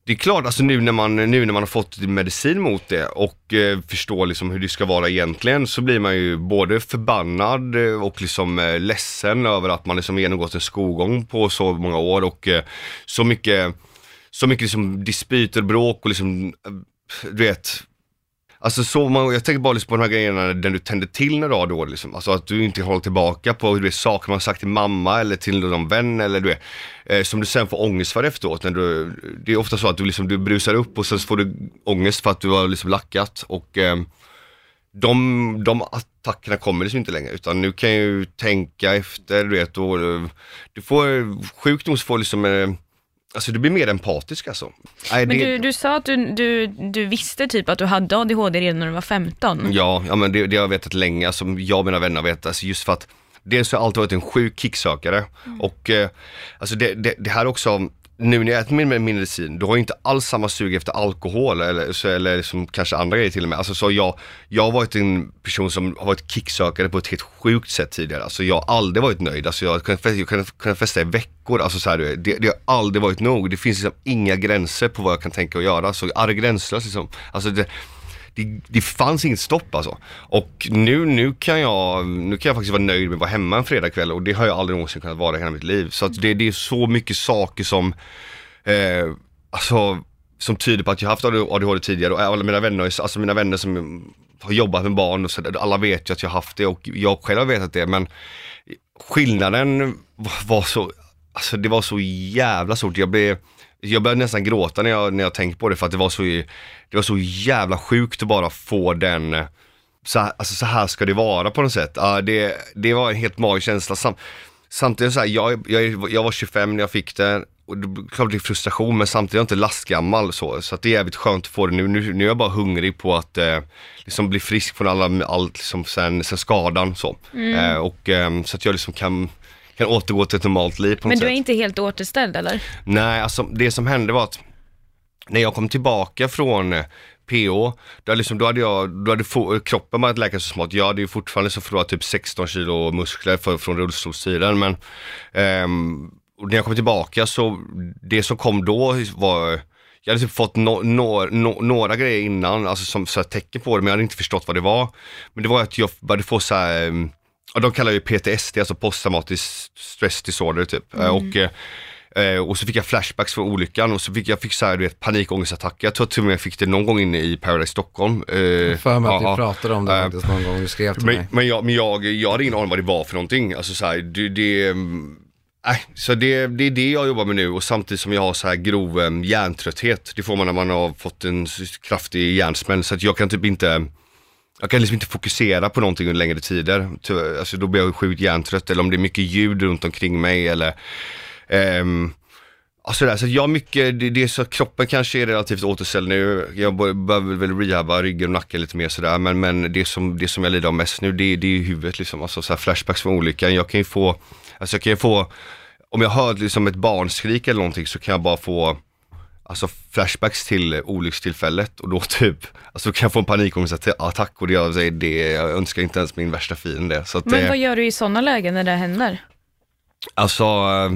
det är klart, alltså nu när man, nu när man har fått medicin mot det och förstår liksom hur det ska vara egentligen så blir man ju både förbannad och liksom ledsen över att man liksom genomgått en skolgång på så många år och så mycket, så mycket liksom dispyter, bråk och liksom, eh, du vet, Alltså så man, jag tänker bara liksom på de här grejerna där du tänder till när du har då liksom. Alltså att du inte håller tillbaka på du vet, saker man sagt till mamma eller till någon vän eller du vet, eh, som du sen får ångest för efteråt. När du, det är ofta så att du, liksom, du brusar upp och sen får du ångest för att du har liksom lackat och eh, de, de attackerna kommer liksom inte längre utan nu kan jag ju tänka efter, du vet, och, eh, du får, sjukt nog så får liksom eh, Alltså du blir mer empatisk alltså. Nej, Men det- du, du sa att du, du, du visste typ att du hade ADHD redan när du var 15. Ja, ja men det, det har jag vetat länge, alltså, jag och mina vänner har vetat, alltså, just för att dels har jag alltid varit en sjuk kicksökare och eh, alltså det, det, det här också, nu när jag äter min medicin, då har jag inte alls samma sug efter alkohol eller, så, eller som kanske andra grejer till och med. Alltså, så jag, jag har varit en person som har varit kicksökare på ett helt sjukt sätt tidigare. Alltså, jag har aldrig varit nöjd, alltså, jag har kunnat festa, jag har kunnat festa i veckor. Alltså, så här, det, det har aldrig varit nog. Det finns liksom inga gränser på vad jag kan tänka och göra. Så jag är gränslös liksom. Alltså, det, det, det fanns inget stopp alltså. Och nu, nu, kan jag, nu kan jag faktiskt vara nöjd med att vara hemma en fredagkväll och det har jag aldrig någonsin kunnat vara i hela mitt liv. Så att det, det är så mycket saker som, eh, alltså, som tyder på att jag haft ADHD tidigare och alla mina vänner, alltså mina vänner som har jobbat med barn och sådär, alla vet ju att jag har haft det och jag själv har vetat det men skillnaden var så, alltså det var så jävla stort. Jag blev, jag började nästan gråta när jag, när jag tänkte på det för att det var så, det var så jävla sjukt att bara få den, så alltså så här ska det vara på något sätt. Ja, det, det var en helt magisk känsla. Sam, samtidigt så här, jag, jag, jag var 25 när jag fick det och det, klart det är frustration men samtidigt är jag inte lastgammal så, så att det är jävligt skönt att få det nu. Nu, nu är jag bara hungrig på att eh, liksom bli frisk från alla, allt liksom sen, sen skadan så. Eh, och eh, så att jag liksom kan, kan återgå till ett normalt liv på något Men du sätt. är inte helt återställd eller? Nej, alltså det som hände var att när jag kom tillbaka från eh, PO, då, liksom, då hade, jag, då hade få, kroppen börjat läka så smått. Jag hade ju fortfarande så förlorat typ 16 kilo muskler för, från rullstolstiden men ehm, när jag kom tillbaka så, det som kom då var jag hade typ fått no, no, no, några grejer innan, alltså som så tecken på det, men jag hade inte förstått vad det var. Men det var att jag började få så här, ehm, ja, de kallar ju PTSD, alltså posttraumatisk stress disorder typ. Eh, Och, eh, och så fick jag flashbacks från olyckan och så fick jag fick så här, du vet, panikångestattacker. Jag tror till och med jag fick det någon gång inne i Paradise Stockholm. Eh, För mig att vi pratade om det Eh, faktiskt någon gång, du skrev till mig. men, men, jag, men jag, jag hade ingen aning vad det var för någonting. Alltså så här, det, det, mm, nej, så det, det är det jag jobbar med nu och samtidigt som jag har så här grov um, hjärntrötthet. Det får man när man har fått en kraftig hjärnsmäll så att jag kan typ inte jag kan liksom inte fokusera på någonting under längre tider. Alltså då blir jag sjukt hjärntrött eller om det är mycket ljud runt omkring mig eller ehm, Ja, sådär. Så jag har mycket, det, det är så att kroppen kanske är relativt återställd nu. Jag behöver väl rehabba ryggen och nacken lite mer sådär. Men, men det, som, det som jag lider av mest nu, det, det är huvudet liksom. Alltså så här flashbacks från olyckan. Jag kan ju få, alltså jag kan ju få, om jag hör liksom ett barnskrik eller någonting så kan jag bara få Alltså flashbacks till olyckstillfället och då [LAUGHS] typ, alltså kan jag få en panikångestattack och det, jag säger, det, jag önskar inte ens min värsta fiende. Så att Men det, vad gör du i sådana lägen när det händer? Alltså, eh,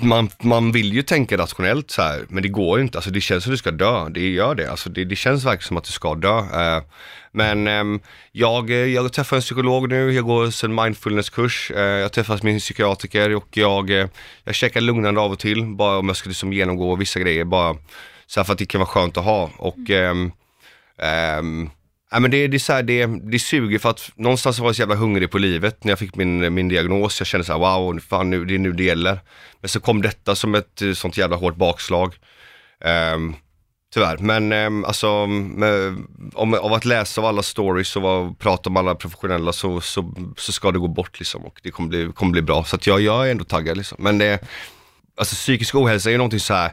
man, man vill ju tänka rationellt så här, men det går ju inte. Alltså det känns som att du ska dö, det gör det. Alltså det, det känns verkligen som att du ska dö. Eh, men ehm, jag, jag träffar en psykolog nu, jag går en mindfulnesskurs, eh, jag träffar min psykiatriker och jag, eh, jag käkar lugnande av och till, bara om jag ska liksom genomgå vissa grejer, bara så här för att det kan vara skönt att ha. Och um, um, Ja, men det, det, är så här, det, det suger för att någonstans var jag så jävla hungrig på livet när jag fick min, min diagnos. Jag kände så här, wow, fan nu, det är nu det gäller. Men så kom detta som ett eh, sånt jävla hårt bakslag. Um, Tyvärr, men um, alltså med, om, av att läsa av alla stories och prata om alla professionella så, så, så ska det gå bort liksom och det kommer bli, kommer bli bra. Så att jag, jag är ändå taggad liksom. Men det, alltså psykisk ohälsa är ju någonting så här.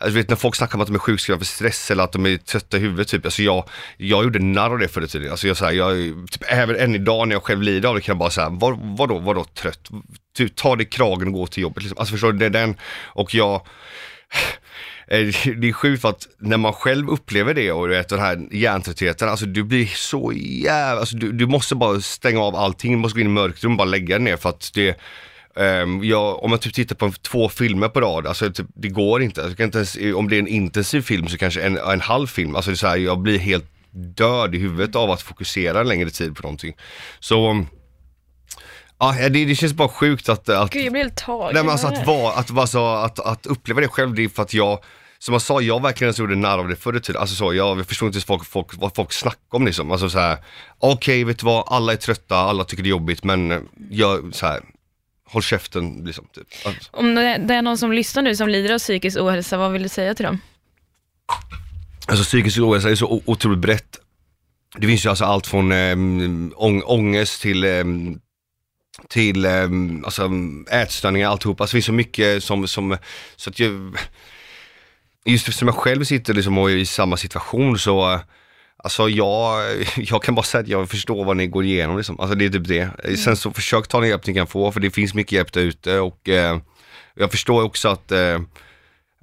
Alltså, vet, när folk snackar om att de är sjukskrivna för stress eller att de är trötta i huvudet typ. Alltså jag, jag gjorde narr av det förr i tiden. Alltså jag, så här, jag, typ, även än idag när jag själv lider av det kan jag bara säga, vad, vadå, vadå trött? Typ, ta dig i kragen och gå till jobbet liksom. Alltså förstår du, det är den. Och jag, [SIGHS] eh, det är sjukt för att när man själv upplever det och du vet, den här hjärntröttheten, alltså du blir så jävla, alltså du, du måste bara stänga av allting, du måste gå in i mörkrum och bara lägga dig ner för att det jag, om man typ tittar på två filmer på rad, alltså typ, det går inte. Jag kan inte ens, om det är en intensiv film så kanske en, en halv film. Alltså det är så här, jag blir helt död i huvudet av att fokusera en längre tid på någonting. Så, ja det, det känns bara sjukt att, att Gud, jag blir helt tagen. Nej men alltså att vara, att, vara så, att, att uppleva det själv, det är för att jag, som jag sa, jag verkligen gjorde narr av det förr i tiden. Alltså så, jag förstår inte folk, folk, vad folk snackar om liksom. Alltså så här, okej vet du vad, alla är trötta, alla tycker det är jobbigt, men jag, så här, håll käften liksom. Typ. Alltså, Om det det är någon som lyssnar nu som lider av psykisk ohälsa, vad vill du säga till dem? alltså psykisk ohälsa är så otroligt brett. Det finns ju alltså allt från ähm, ång, ångest till ähm, till ähm, alltså, ätstörningar, alltihop. Alltså det finns så mycket som, som så att jag, just som jag själv sitter liksom och är i samma situation så Alltså jag, jag kan bara säga att jag förstår vad ni går igenom liksom. Alltså det är typ det. Sen så försök ta den hjälp ni kan få för det finns mycket hjälp där ute och eh, jag förstår också att eh,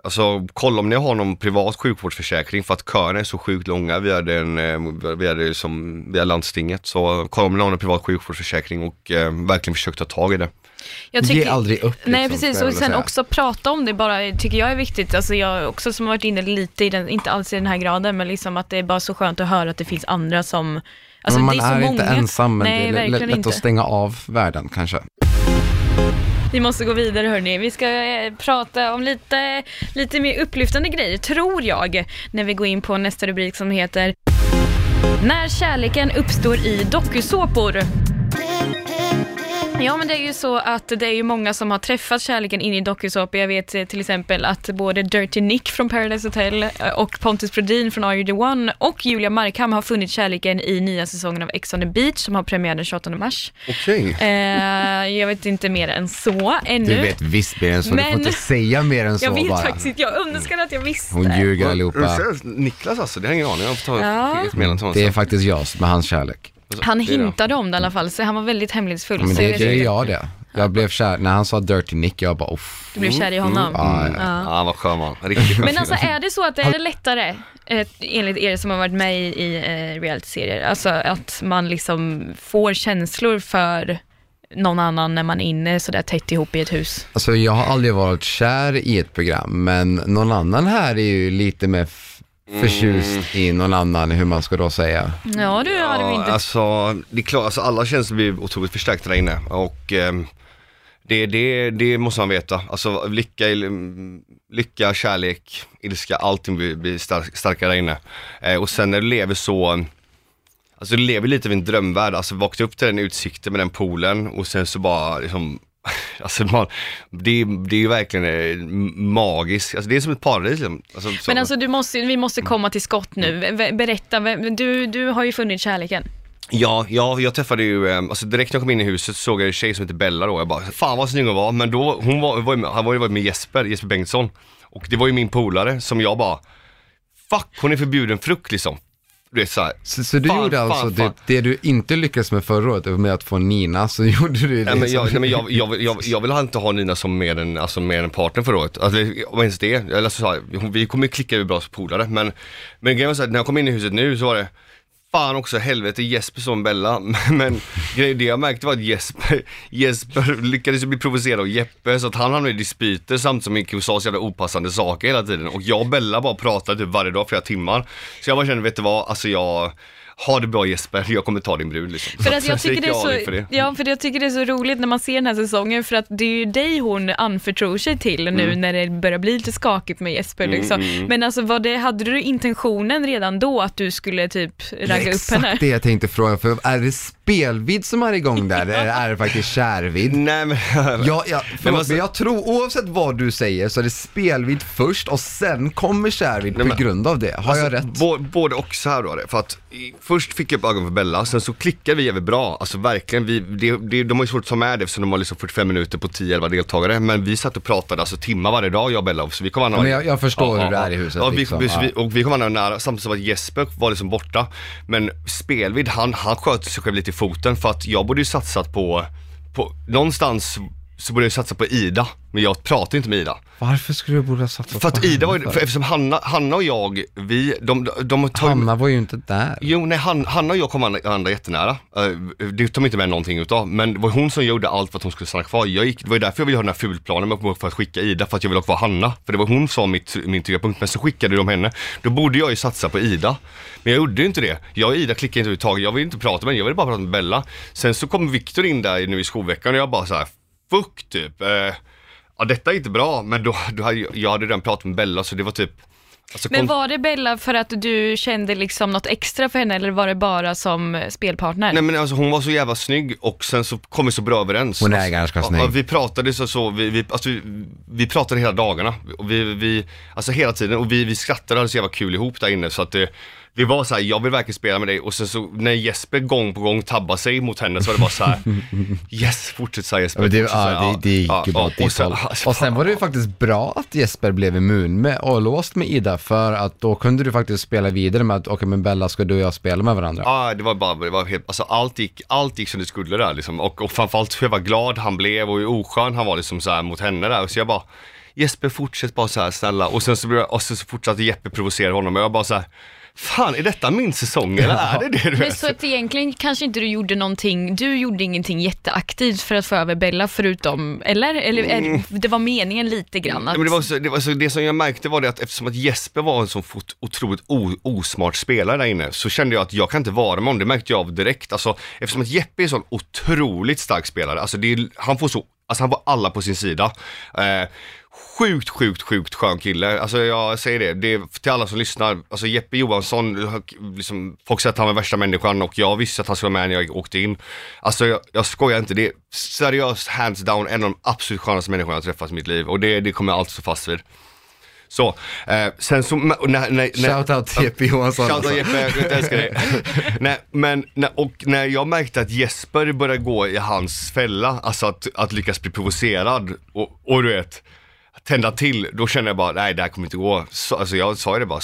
Alltså kolla om ni har någon privat sjukvårdsförsäkring för att köerna är så sjukt långa via, den, eh, via, det som, via landstinget. Så kolla om ni har någon privat sjukvårdsförsäkring och eh, verkligen försök ta tag i det. Jag Ge aldrig upp liksom, Nej precis, och sen också prata om det bara, tycker jag är viktigt. Alltså jag också som har varit inne lite i den, inte alls i den här graden, men liksom att det är bara så skönt att höra att det finns andra som, alltså men man det är är många. inte ensam, men Nej, det är lätt inte. att stänga av världen kanske. Vi måste gå vidare hörni. Vi ska eh, prata om lite, lite mer upplyftande grejer, tror jag, när vi går in på nästa rubrik som heter När kärleken uppstår i dokusåpor. Ja men det är ju så att det är ju många som har träffat kärleken in i dokusåpor. Jag vet eh, till exempel att både Dirty Nick från Paradise Hotel eh, och Pontus Brodin från Are You The One och Julia Markham har funnit kärleken i nya säsongen av Ex on the Beach som har premiär den 28 mars. Okej. Eh, jag vet inte mer än så ännu. Du vet visst mer än så, du Men- får inte säga mer än [LAUGHS] så Jag vet bara. faktiskt inte, jag önskar att jag visste. Hon ljuger allihopa. Niklas alltså, det har jag ingen aning om. Jag får ta Ja. ett honom Det är faktiskt jag som är hans kärlek. Han är det. hintade om det i alla fall, så han var väldigt hemlighetsfull. Men det, det är jag det. Jag blev kär, när han sa Dirty Nick, jag bara uff. Du blev kär i honom. Ja, ja. Ja. Ja, vad skön man. Riktigt Men alltså är det så att det är lättare, eh, enligt er som har varit med i, i eh, realityserier, alltså att man liksom får känslor för någon annan när man är inne sådär tätt ihop i ett hus? Alltså jag har aldrig varit kär i ett program, men någon annan här är ju lite mer förtjust i någon annan, hur man ska då säga. Ja, du hade vi Ja, inte. alltså, det är klart, alltså alla känslor blir otroligt förstärkta där inne och ehm, det, det, det måste man veta. Alltså lycka, lycka kärlek, ilska, allting blir, blir stark, starkare där inne. Eh, och sen när du lever så, alltså du lever lite av en drömvärld, alltså vakna upp till den utsikten med den poolen och sen så bara liksom [LAUGHS] Alltså man, det, det är ju verkligen eh, magiskt, alltså det är som ett paradis liksom. Alltså, så. Men alltså du måste, vi måste komma till skott nu. Berätta, du, du har ju funnit kärleken. Ja, ja, jag träffade ju, eh, alltså direkt när jag kom in i huset så såg jag en tjej som heter Bella då, jag bara, fan vad snygg hon var, men då, hon var, var med, han var ju med Jesper, Jesper Bengtsson, och det var ju min polare som jag bara, fuck hon är förbjuden frukt liksom. Du vet såhär, Så, så du Fan, gjorde fan, alltså fan. Det, det du inte lyckades med förra året, med att få Nina, så [LAUGHS] gjorde du det nej, men jag, som- nej, men jag, jag, jag, jag vill inte ha Nina som mer än, alltså mer än partner förra året, alltså, om ens det, eller så, här, vi kommer ju klicka bra som polare, men, men grejen var så här, när jag kom in i huset nu så var det, Fan också, helvete Jesper som Bella. [LAUGHS] Men grejen- det jag märkte var att Jesper, Jesper lyckades bli provocerad av Jeppe så att han hamnade i dispyter samtidigt som gick och sa så jävla opassande saker hela tiden. Och jag och Bella bara pratade typ varje dag flera timmar. Så jag bara kände, vet du vad, alltså jag, ha det bra Jesper, jag kommer ta din brud liksom. För att jag tycker det är så, det. ja, för jag tycker det är så roligt när man ser den här säsongen för att det är ju dig hon anförtror sig till nu Mm. när det börjar bli lite skakigt med Jesper liksom. Men alltså var det, hade du intentionen redan då att du skulle typ ragga upp exakt henne? det jag tänkte fråga, för är det spelvidd som är igång där, eller [LAUGHS] är det faktiskt kärvidd? Nej men, Ja, ja, förlåt, alltså- men jag tror oavsett vad du säger så är det spelvidd först och sen kommer kärvidd på grund av det. Har jag rätt? Bå- både och så här då det. För att först fick jag upp ögonen för Bella, sen så klickade vi jävligt bra. Alltså verkligen, vi, det, det, de har ju svårt att ta med det eftersom de har liksom 45 minuter på 10-11 deltagare. Men vi satt och pratade alltså timmar varje dag jag och Bella. Så vi kom varandra Ja, men jag- jag förstår hur det är i huset, Ja, vi, liksom. vi, Ja. vi, och vi kom varandra nära samtidigt som att Jesper var liksom borta. Men Spelvid, han, han sköt sig själv lite i foten för att jag borde ju satsat på, på någonstans så borde jag satsa på Ida, men jag pratar inte med Ida. Varför skulle du borde ha satsat För att på Ida var ju, för eftersom Hanna, Hanna och jag, vi, de, de, de tar Hanna var ju inte där. Jo, nej, Han, Hanna och jag kom varandra jättenära. Uh, det tog inte med någonting utav, men det var hon som gjorde allt för att hon skulle stanna kvar. Jag gick, det var ju därför jag ville ha den här fulplanen med för att skicka Ida, för att jag ville ha kvar Hanna. För det var hon som var mitt, min tyngdpunkt, men så skickade de henne. Då borde jag ju satsa på Ida. Men jag gjorde ju inte det. Jag och Ida klickade inte överhuvudtaget, jag ville inte prata med henne, jag ville bara prata med Bella. Sen så kom Viktor in där nu i skolveckan och jag bara så här, fuck typ. Eh, ja detta är inte bra, men då, då hade jag, jag hade redan pratat med Bella så det var typ alltså, Men var det Bella för att du kände liksom något extra för henne eller var det bara som spelpartner? Nej men alltså hon var så jävla snygg och sen så kom vi så bra överens. Hon är Alltså, ganska snygg. Ja, vi pratade så, så vi, vi, alltså, vi, vi pratade hela dagarna. Och vi, vi, alltså hela tiden och vi, vi skrattade och hade så jävla kul ihop där inne så att det, det var så här, jag vill verkligen spela med dig och sen så när Jesper gång på gång tabbade sig mot henne så var det bara så här. [LAUGHS] yes, fortsätt säga Jesper. Ja, det, ja, det, det gick ju bara åt och ditt sen, håll. alltså, Och sen var det ju faktiskt bra att Jesper blev immun med och låst med Ida för att då kunde du faktiskt spela vidare med att okej men Bella ska du och jag spela med varandra. Ja, det var bara, det var helt, alltså allt gick, allt gick som det skulle där liksom. Och, och framförallt hur jag var glad han blev och hur oskön han var liksom så här mot henne där. Så jag bara, Jesper fortsätt bara så här snälla. Och sen så, blev jag- och sen så fortsatte Jeppe provocera honom och jag bara så här, fan är detta min säsong eller är det det du Men vet? så att egentligen kanske inte du gjorde någonting, du gjorde ingenting jätteaktivt för att få över Bella förutom, eller? Eller är, det var meningen lite grann att... Mm. Men det, var så, det, var så, det som jag märkte var det att eftersom att Jesper var en så otroligt osmart spelare där inne så kände jag att jag kan inte vara med honom, det märkte jag av direkt. Alltså, eftersom att Jeppe är en sån otroligt stark spelare, alltså det han får så, alltså han får alla på sin sida. Eh, Sjukt, sjukt, sjukt skön kille. Alltså jag säger det, det är till alla som lyssnar. Alltså Jeppe Johansson, liksom, folk säger att han var värsta människan och jag visste att han skulle vara med när jag åkte in. Alltså jag, jag skojar inte, det är seriöst hands down en av de absolut skönaste människorna jag träffat i mitt liv och det, det kommer jag alltid stå fast vid. Så, eh, sen så, när, när, Shoutout till Jeppe Johansson. Shoutout Jeppe, jag älskar dig. [LAUGHS] Nej, men, när, och när jag märkte att Jesper började gå i hans fälla, alltså att, att lyckas bli provocerad och, och du vet, tända till, då kände jag bara, nej det här kommer inte gå. Så, alltså jag sa ju det bara,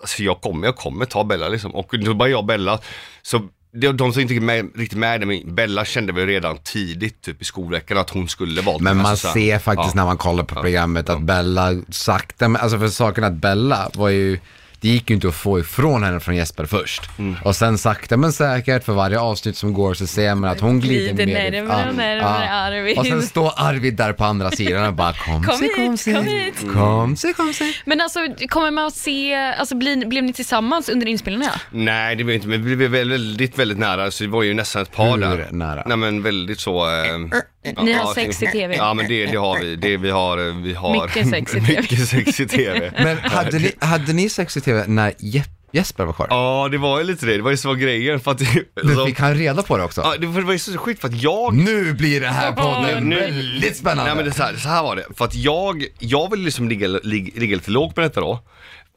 alltså jag kommer, jag kommer ta Bella liksom. Och då bara jag och Bella, så de som inte är med, riktigt med det, men Bella kände väl redan tidigt, typ i skolveckan, att hon skulle valt Men man Alltså, ser faktiskt ja. när man kollar på programmet att Bella sakta, alltså för saken att Bella var ju, det gick ju inte att få ifrån henne från Jesper först. Mm. Och sen sakta men säkert för varje avsnitt som går så ser man att hon glider, Glider mer. närmare och närmare Arvid. Och sen står Arvid där på andra sidan och bara kom, Kom hit, kom se, kom hit. kom se, kom se. Men alltså, kommer man att se, alltså blir, blev ni tillsammans under inspelningarna? Nej det blev inte, men vi blev väldigt, väldigt nära, så det var ju nästan ett par Hur där. nära? Nej men väldigt så. Eh, Ni har sex i TV. Ja men det, det har vi, det vi har, eh, vi har Mycket sex i TV. [LAUGHS] mycket sex i TV. Men hade ni, hade ni sex i tv när Je- Jesper var kvar? Ja det var ju lite det, det var ju så grejen för att Men så, fick han reda på det också? ja, det var ju så skit för att jag Nu blir det här podden Nu- väldigt spännande. Nej men det är så, här, så här var det, för att jag, jag ville liksom ligga, ligga, ligga lite lågt på detta då.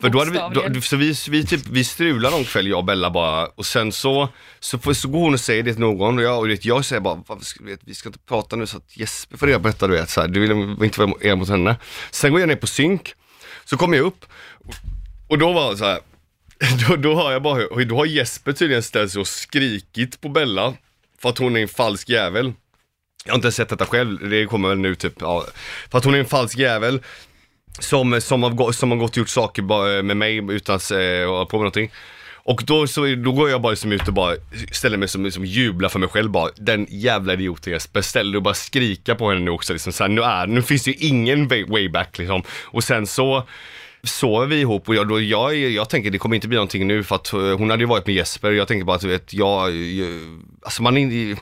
För då hade vi, då, så vi, vi, typ, vi strulade någon kväll jag och Bella bara och sen så, så, så går hon och säger det till någon och jag, och det, jag säger bara, "Vad ska- vet, vi ska inte prata nu så att Jesper får reda på detta du vet, så här, du vill inte vara er mot henne. Sen går jag ner på synk, så kommer jag upp och, då var det så här. [LAUGHS] Då, då hör jag bara, hur, då har Jesper tydligen ställt sig och skrikit på Bella för att hon är en falsk jävel. Jag har inte sett detta själv, det kommer väl nu typ, ja. För att hon är en falsk jävel som, som, har, som har gått och gjort saker bara eh, med mig utan att eh, på med någonting. Och då, så, då går jag bara liksom ut och bara ställer mig som, som jublar för mig själv bara, den jävla idioten Jesper, ställ dig och bara skrika på henne nu också liksom. Så här, nu, är, nu finns det ju ingen way, way back liksom. Och sen så sover vi ihop? Och jag, då, jag, jag tänker det kommer inte bli någonting nu för att eh, hon hade ju varit med Jesper. Jag tänker bara att du vet, jag, jag alltså man är inte,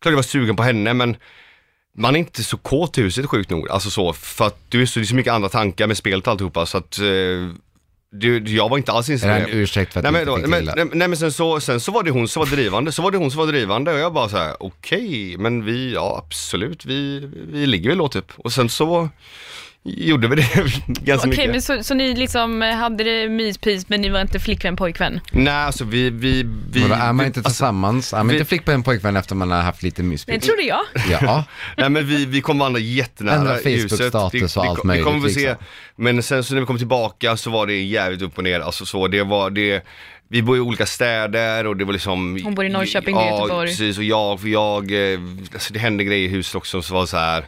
klart jag var sugen på henne men man är inte så kåt i huset sjukt nog, alltså så, för att du är så, det är så mycket andra tankar med spelet och alltihopa så att eh, du, jag var inte alls Är det inställd en ursäkt för att Nej du men, inte då, fick men, nej, nej men sen så, sen så var det hon som var drivande, så var det hon som var drivande och jag bara så här: okej, men vi, ja absolut, vi, vi ligger väl då typ. Och sen så gjorde vi det [LAUGHS] ganska Okej, mycket. men så, så ni liksom eh, hade det myspys men ni var inte flickvän, pojkvän? Nej alltså vi, vi, vi Vadå, är man inte alltså, tillsammans? Är man vi- inte flickvän pojkvän efter man har haft lite Det myspys? trodde jag. Ja. [LAUGHS] Nej men vi, vi kom varandra jättenära Ändra. Facebook-status och Det- det- allt det möjligt, kommer vi se. liksom. Men sen så när vi kom tillbaka så var det jävligt upp och ner. Alltså så, det var det, vi bor i olika städer och det var liksom Hon bor i Norrköping Ja, Göteborg. precis och jag, för jag, eh, alltså det hände grejer i huset också som var så här.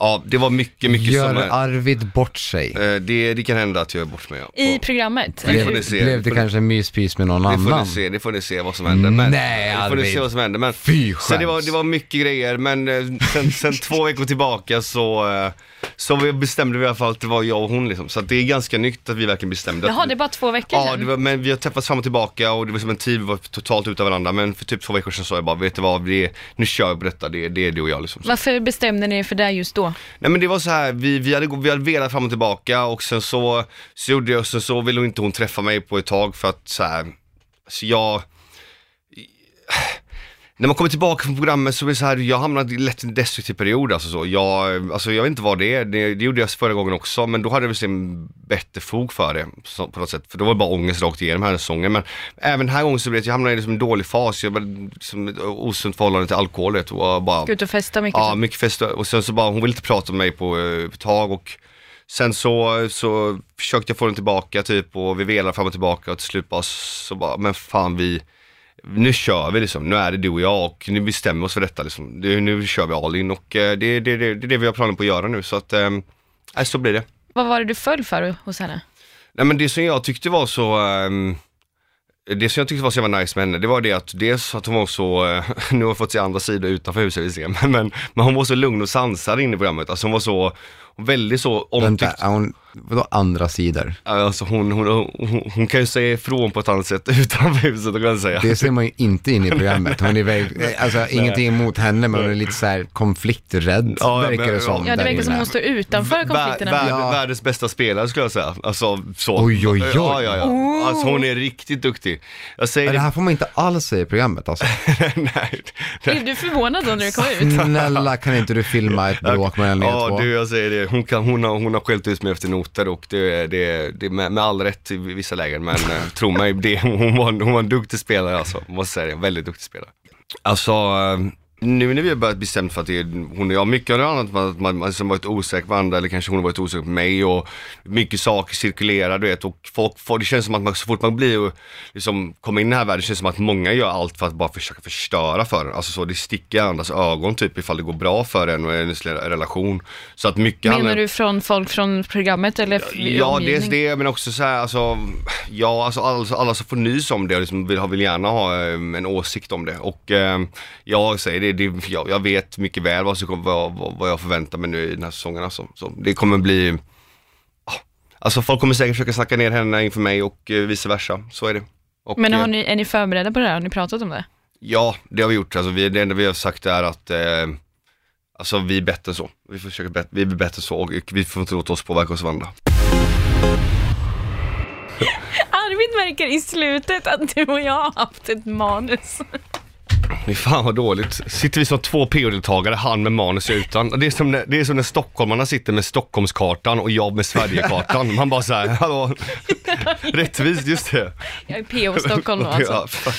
Ja, det var mycket, mycket Gör som... eh, Arvid bort sig? det, det kan hända att jag är bort med ja. I programmet? Det får ni se. Blev det kanske en myspys med någon Det får annan? ni se, det får ni se vad som händer. Men, Nej, det får ni Arvid. se vad som händer. Men, Fy så det var, skäms. det var mycket grejer, men eh, sen, sen två veckor tillbaka så, eh, så vi bestämde vi i alla fall att det var jag och hon liksom. Så att det är ganska nytt att vi verkligen bestämde. att Jaha, det är bara två veckor Ja, sedan? det var, men vi har träffats fram och tillbaka och det var som en tid vi var totalt utav varandra. Men för typ två veckor sedan sa jag bara, vet du vad, det, nu kör vi på detta, det, det är du och jag liksom. Så. Varför bestämde ni er för det just då? Nej men det var så här, vi, vi, hade, vi hade velat fram och tillbaka och sen så, så gjorde jag, sen så ville hon inte hon träffa mig på ett tag för att så här, så jag när man kommer tillbaka från programmet så är det så här, jag hamnade lätt i en destruktiv period alltså så. Jag, alltså jag vet inte vad det är, det, det gjorde jag förra gången också men då hade jag väl en bättre fog för det så, på något sätt. För då var det bara ångest rakt igenom här säsongen. Men även den här gången så blev det, jag hamnade i liksom en dålig fas, jag var liksom ett osunt förhållande till alkohol vet, och bara Gå ut och festa mycket? Ja, mycket fest och sen så bara, hon ville inte prata med mig på eh, ett tag och sen så, så försökte jag få den tillbaka typ och vi velade fram och tillbaka och till slut bara så bara, men fan vi, nu kör vi liksom, nu är det du och jag och nu bestämmer vi oss för detta liksom. Det, nu kör vi all in och eh, det, det, det, det är det vi har planer på att göra nu så att, eh, så blir det. Vad var det du föll för hos henne? Nej men det som jag tyckte var så, ehm, det som jag tyckte var så jävla nice med henne, det var det att dels att hon var så, eh, [LAUGHS] nu har jag fått se andra sidor utanför huset vi ser, men, men, men hon var så lugn och sansad inne i programmet. Alltså hon var så, väldigt så Vänta, omtyckt. är hon, vadå andra sidor? Alltså hon, hon, hon, hon kan ju säga ifrån på ett annat sätt [LAUGHS] utanför huset, kan jag säga. Det ser man ju inte in i programmet. Hon är väl, alltså ingenting emot henne men hon är lite så här konflikträdd Ja, verkar men- det som. Ja, det verkar som hon står utanför Vär, konflikterna. vär, Ja. Världens bästa spelare skulle jag säga. Alltså så. Oj, oj, oj. Ja, ja, ja. Alltså hon är riktigt duktig. Jag säger Men Det här får man inte alls säga i programmet alltså. [LAUGHS] nej. Blev du förvånad då när du kom ut? Snälla kan inte du filma ett bråk mellan er Ja, två? du jag säger det. Hon, kan, hon, har, hon har skällt ut mig efter noter och det, det, det med, med all rätt i vissa lägen. Men eh, tro mig, det, hon, var, hon var en duktig spelare alltså. Måste säga det, väldigt duktig spelare. Alltså, eh, nu när vi har börjat bestämt för att det är, hon och jag, mycket av det annat, man, man, man som varit osäker på varandra eller kanske hon har varit osäker på mig och mycket saker cirkulerar du vet och folk, folk det känns som att man, så fort man blir och liksom kommer in i den här världen, det känns som att många gör allt för att bara försöka förstöra för en. Alltså så, det sticker i andras ögon typ ifall det går bra för en och ens relation. Så att mycket Menar handlar- du från folk från programmet eller Ja, omgivning? dels det, men också så här, alltså, ja, alltså alla, alla som får nys om det liksom vill, vill gärna ha eh, en åsikt om det. Och eh, jag säger det, det jag, jag vet mycket väl vad, som vad, vad, jag förväntar mig nu i den här säsongen. Alltså. Så det kommer bli, ah, alltså folk kommer säkert försöka snacka ner henne inför mig och eh, vice versa. Så är det. Och, Men har eh, ni, är ni förberedda på det här? Har ni pratat om det? Ja, det har vi gjort. Alltså, vi, det enda vi har sagt är att eh, Alltså vi är bättre så. Vi försöker bet- vi blir bättre så och vi får inte låta oss påverka oss av andra. [LAUGHS] Arvid märker i slutet att du och jag har haft ett manus. Fy fan vad dåligt. Sitter vi som två PO-deltagare, han med manus jag utan. Det är, som när, det är som när stockholmarna sitter med Stockholmskartan och jag med Sverigekartan. Man bara såhär, hallå, [LAUGHS] rättvist, just det. Jag är PO Stockholm då [LAUGHS] alltså. Ja,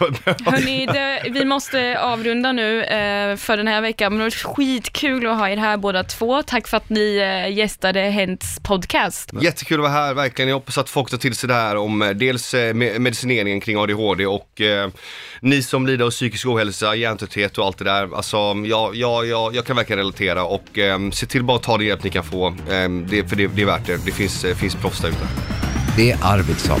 om. Hörni, det, vi måste avrunda nu eh, för den här veckan, men det var skitkul att ha er här båda två. Tack för att ni eh, gästade Hents podcast. Jättekul att vara här, verkligen. Jag hoppas att folk tar till sig det här om eh, dels eh, me- medicineringen kring ADHD och eh, ni som lider och psykisk ohälsa, hjärntrötthet och allt det där. Alltså, jag, jag, jag, jag kan verkligen relatera och eh, se till bara att ta den hjälp ni kan få. Eh, det, för det, det är värt det. Det finns, eh, finns proffs där ute. Det är Arvidsson.